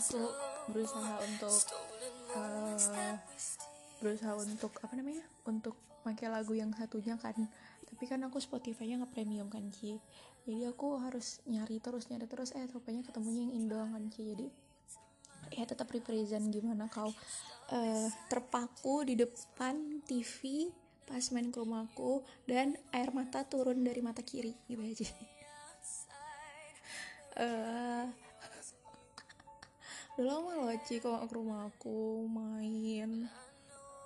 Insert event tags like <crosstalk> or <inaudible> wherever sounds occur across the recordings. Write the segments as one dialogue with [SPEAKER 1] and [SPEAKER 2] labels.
[SPEAKER 1] aku berusaha untuk
[SPEAKER 2] steal.
[SPEAKER 1] berusaha untuk apa namanya untuk pakai lagu yang satunya kan. Tapi kan aku Spotify-nya nggak premium kan Ci. Jadi aku harus nyari terus nyari terus. Eh rupanya ketemunya yang Indo kan Ci. Jadi ya tetap represent gimana kau eh, terpaku di depan TV pas main ke rumahku dan air mata turun dari mata kiri gitu aja. <laughs> Eh udah lama loh Ci kalau ke rumah aku main.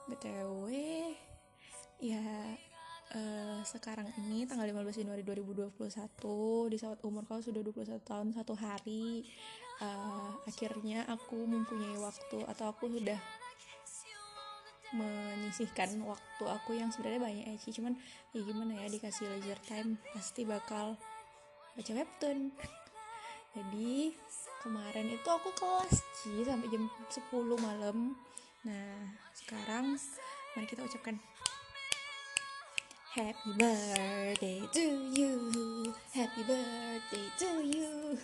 [SPEAKER 1] BTW ya eh, sekarang ini tanggal 15 Januari 2021 di saat umur kau sudah 21 tahun satu hari eh, akhirnya aku mempunyai waktu atau aku sudah menyisihkan waktu aku yang sebenarnya banyak ya Ci cuman ya gimana ya dikasih leisure time pasti bakal baca webtoon. <laughs> Jadi kemarin itu aku kelas Ci sampai jam 10 malam. Nah sekarang mari kita ucapkan Happy birthday to you. Happy birthday to you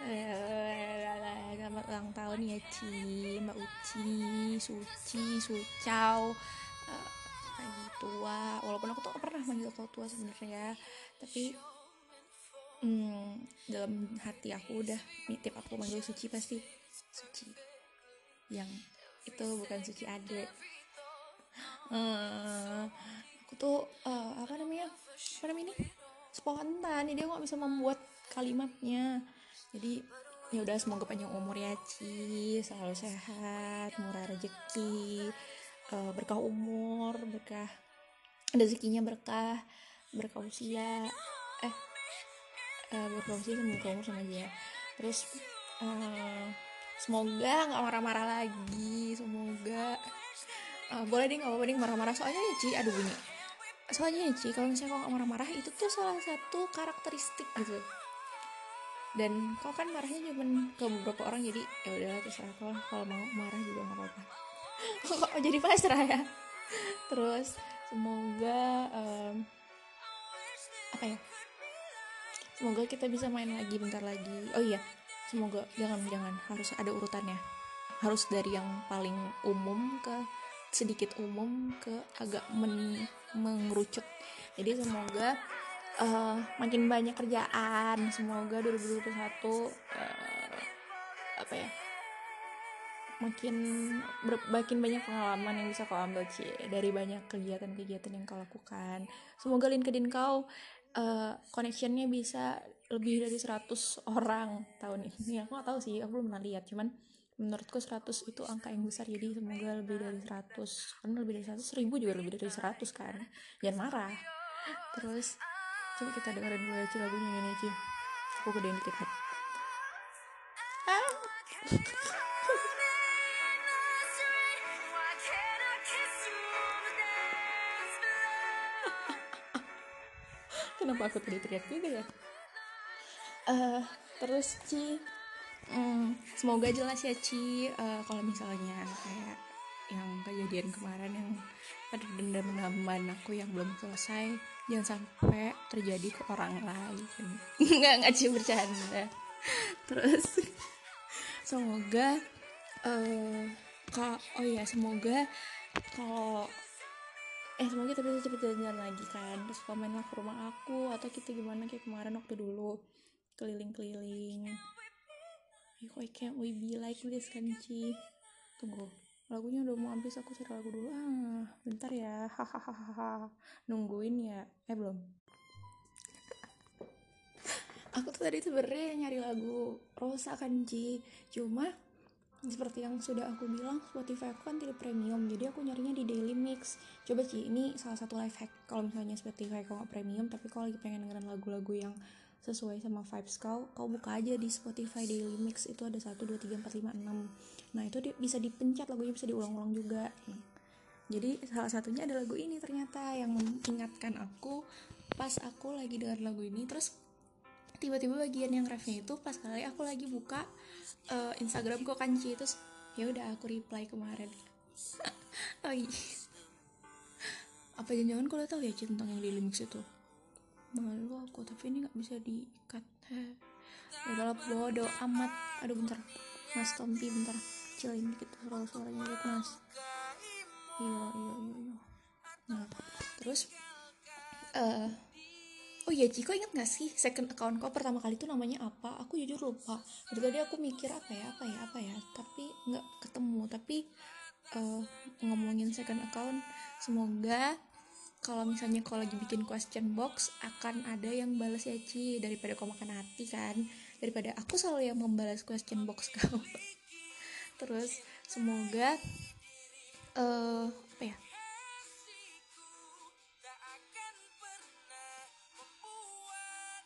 [SPEAKER 1] Selamat ulang tahun ya Ci. Mbak Uci Suci Sucau. Eh, lagi tua. Walaupun aku tuh pernah manggil kau tua sebenarnya. Tapi hmm, dalam hati aku udah nitip aku manggil Suci pasti Suci. Yang itu bukan Suci Ade. Eh, aku tuh eh, apa namanya? Apa namanya ini? Spontan. Jadi aku gak bisa membuat kalimatnya jadi ya udah semoga panjang umur ya Ci. Selalu sehat murah rezeki eh, berkah umur berkah rezekinya berkah berkah usia. Eh eh, berkah usia sama berkah umur sama aja terus eh, semoga nggak marah-marah lagi. Semoga eh, boleh deh nggak apa-apa marah-marah. Soalnya ya Ci aduh bunyi soalnya ya Ci kalau misalnya kau nggak marah-marah itu tuh salah satu karakteristik gitu dan kau kan marahnya cuma ke beberapa orang jadi ya udahlah terserah kau kalau mau marah juga nggak apa-apa. <laughs> Kok jadi pasrah ya? Terus semoga em, apa ya? Semoga kita bisa main lagi bentar lagi. Oh iya semoga jangan jangan. Harus ada urutannya. Harus dari yang paling umum ke sedikit umum ke agak men- mengerucut. Jadi semoga eh, makin banyak kerjaan. Semoga 2021 eh, apa ya makin ber- makin banyak pengalaman yang bisa kau ambil Ci dari banyak kegiatan-kegiatan yang kau lakukan. Semoga LinkedIn kau eh, connectionnya bisa lebih dari 100 orang tahun ini. Aku gak tahu sih aku belum pernah lihat. Cuman menurutku 100 itu angka yang besar. Jadi semoga lebih dari 100 karena lebih dari 100 ribu juga lebih dari 100 kan. Jangan marah. Terus coba kita dengerin dulu aja lagunya ini Ci aku gedein dikit
[SPEAKER 2] floor? <laughs>
[SPEAKER 1] kenapa aku tadi teriak juga ya eh terus Ci mm, semoga jelas ya Ci eh, kalau misalnya kayak yang kejadian kemarin yang ada dendam menaman aku yang belum selesai jangan sampai terjadi ke orang lain. <laughs> Nggak nggak Ci bercanda. Terus semoga eh ka- oh ya semoga kalau eh semoga kita bisa cepet jalan-jalan lagi kan. Terus komen lah ke rumah aku atau kita gimana kayak kemarin waktu dulu. Keliling-keliling. Why can't we be like this kan Ci? Tunggu lagunya udah mau habis aku cari lagu dulu. Ah bentar ya. Hahaha. Nungguin ya. Eh belum. Aku tuh tadi sebenarnya nyari lagu Rosa kan Ci. Cuma seperti yang sudah aku bilang Spotify aku kan tidak premium. Jadi aku nyarinya di daily mix. Coba Ci ini salah satu life hack. Kalau misalnya Spotify nggak premium tapi kau lagi pengen dengerin lagu-lagu yang sesuai sama vibes kau kau buka aja di Spotify daily mix itu ada 1, 2, 3, 4, 5, 6 nah itu di- bisa dipencet lagunya bisa diulang-ulang juga. Jadi salah satunya ada lagu ini ternyata yang mengingatkan aku pas aku lagi dengar lagu ini. Terus tiba-tiba bagian yang refnya itu pas kali aku lagi buka eh, Instagram kok kanci. Terus ya udah aku reply kemarin. <laughs> Oh iya. Apa jangan-jangan kalau tahu ya tentang yang di remix itu malu aku. Tapi ini nggak bisa diikat. Heh ya udahlah bodo amat. Aduh bentar. Mas Tompi bentar. Kecilin dikit suara suaranya lihat mas. Iya iya iya iya. Nah terus eh oh iya Ci kok inget gak sih second account kau pertama kali itu namanya apa? Aku jujur lupa. Dari tadi aku mikir apa ya apa ya apa ya. Tapi nggak ketemu. Tapi eh, ngomongin second account semoga kalau misalnya kau lagi bikin question box akan ada yang balas ya Ci. Daripada kau makan hati kan? Daripada aku selalu yang membalas question box <laughs> kau. Terus semoga eh apa ya?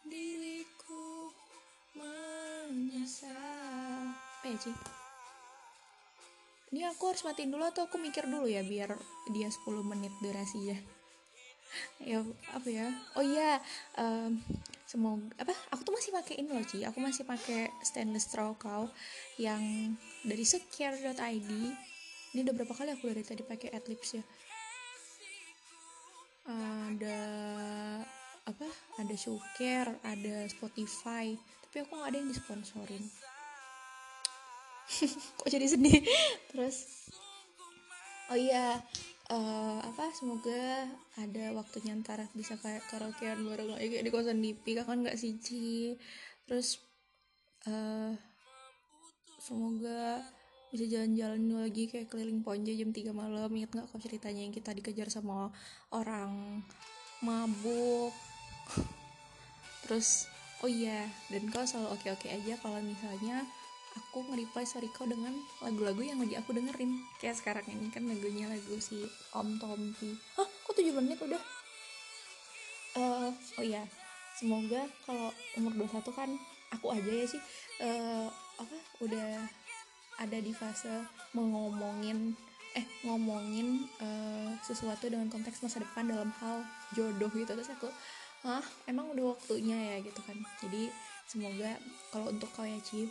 [SPEAKER 1] Diriku menyesal. Apa ya Ci? Ini aku harus matiin dulu atau aku mikir dulu ya biar dia 10 menit durasinya ya apa ya? Oh iya em, semoga apa? Aku tuh masih pakai ini loh Ci. Aku masih pakai stainless straw kau yang dari secure.id ini udah berapa kali aku dari tadi pakai adlibs ya? Ada apa? Ada Showcare ada Spotify. Tapi aku nggak ada yang disponsorin. <laughs> Kok jadi sedih? Terus? Oh iya eh, apa semoga ada waktunya ntar bisa kayak karaokean bareng lagi kayak di kosan Dipi kan nggak sih Ci? Terus eh semoga bisa jalan-jalan lagi kayak keliling Ponja jam 3 malam. Inget nggak kok ceritanya yang kita dikejar sama orang mabuk? <laughs> Terus oh iya dan kau selalu oke-oke aja kalau misalnya aku nge-reply story kau dengan lagu-lagu yang lagi aku dengerin. Kayak sekarang ini kan lagunya lagu si Om Tompi. Hah kok 7 menit udah? Eh oh iya. Semoga kalau umur 21 kan aku aja ya sih eh apa udah ada di fase mengomongin eh ngomongin eh, sesuatu dengan konteks masa depan dalam hal jodoh gitu. Terus aku ah emang udah waktunya ya? Gitu kan. Jadi semoga kalau untuk kau ya Ci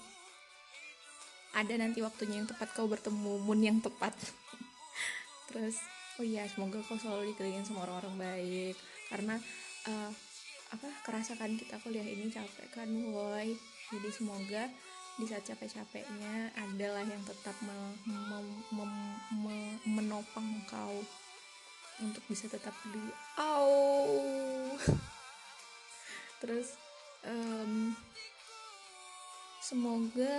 [SPEAKER 1] ada nanti waktunya yang tepat kau bertemu moon yang tepat. Terus oh iya semoga kau selalu dikelilingin sama orang-orang baik. Karena eh, apa kerasa kan kita kuliah ini capek kan woi. Jadi semoga di saat capek-capeknya adalah yang tetap me- mem- mem- me- menopang kau untuk bisa tetap di au. Terus em, semoga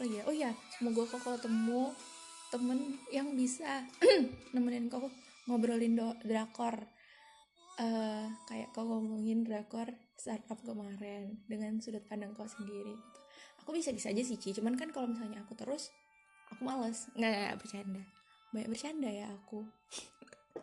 [SPEAKER 1] oh ya oh ya semoga kalau temu temen yang bisa <clears throat> nemenin kau ngobrolin do- drakor. Eh kayak kau ngomongin drakor startup kemarin dengan sudut pandang kau sendiri. Aku bisa bisa aja sih Ci. Cuman kan kalau misalnya aku terus aku males. Nggak, nggak, bercanda. Banyak bercanda ya aku.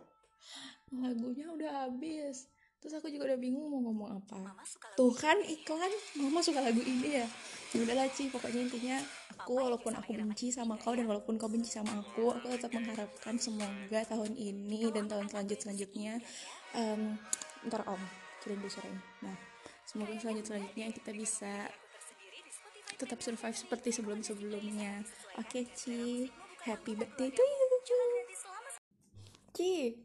[SPEAKER 1] <laughs> Lagunya udah habis terus aku juga udah bingung mau ngomong apa. Tuh kan iklan. Mama suka lagu ini ya. Ya udahlah Ci. Pokoknya intinya aku walaupun aku benci sama kau dan walaupun kau benci sama aku aku tetap mengharapkan semoga tahun ini dan tahun selanjut selanjutnya em, ntar om kirim di sore ini. Nah semoga selanjut selanjutnya kita bisa tetap survive seperti sebelum sebelumnya oke Ci. happy birthday to you. Ci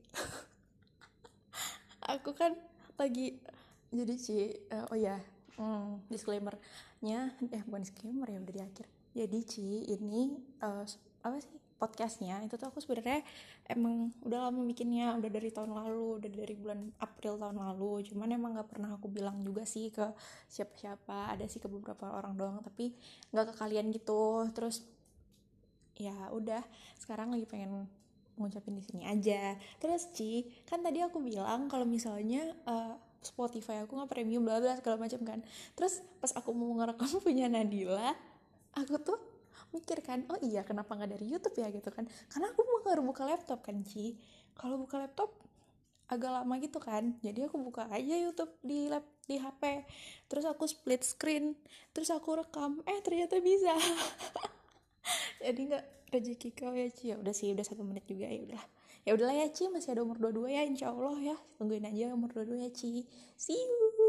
[SPEAKER 1] aku kan lagi jadi Ci eh, oh ya hmm, disclaimernya eh bukan disclaimer ya udah di akhir. Jadi Ci ini eh, apa sih podcastnya itu tuh aku sebenarnya emang udah lama bikinnya udah dari tahun lalu udah dari bulan April tahun lalu. Cuman emang nggak pernah aku bilang juga sih ke siapa-siapa ada sih ke beberapa orang doang tapi nggak ke kalian gitu. Terus ya udah sekarang lagi pengen ngucapin di sini aja. Terus Ci kan tadi aku bilang kalau misalnya eh, Spotify aku nggak premium bla bla segala macam kan. Terus pas aku mau ngerekam <laughs> punya Nadila aku tuh mikir kan oh iya kenapa nggak dari YouTube ya? gitu kan. Karena aku mau baru buka laptop kan Ci. Kalau buka laptop agak lama gitu kan. Jadi aku buka aja YouTube di lap di HP terus aku split screen. Terus aku rekam. Eh ternyata bisa. <laughs> Jadi nggak rezeki kau ya Ci. Ya udah sih udah satu menit juga ya udah ya udahlah ya Ci. Masih ada umur 22 ya insya Allah ya. Tungguin aja umur 22 ya Ci. See you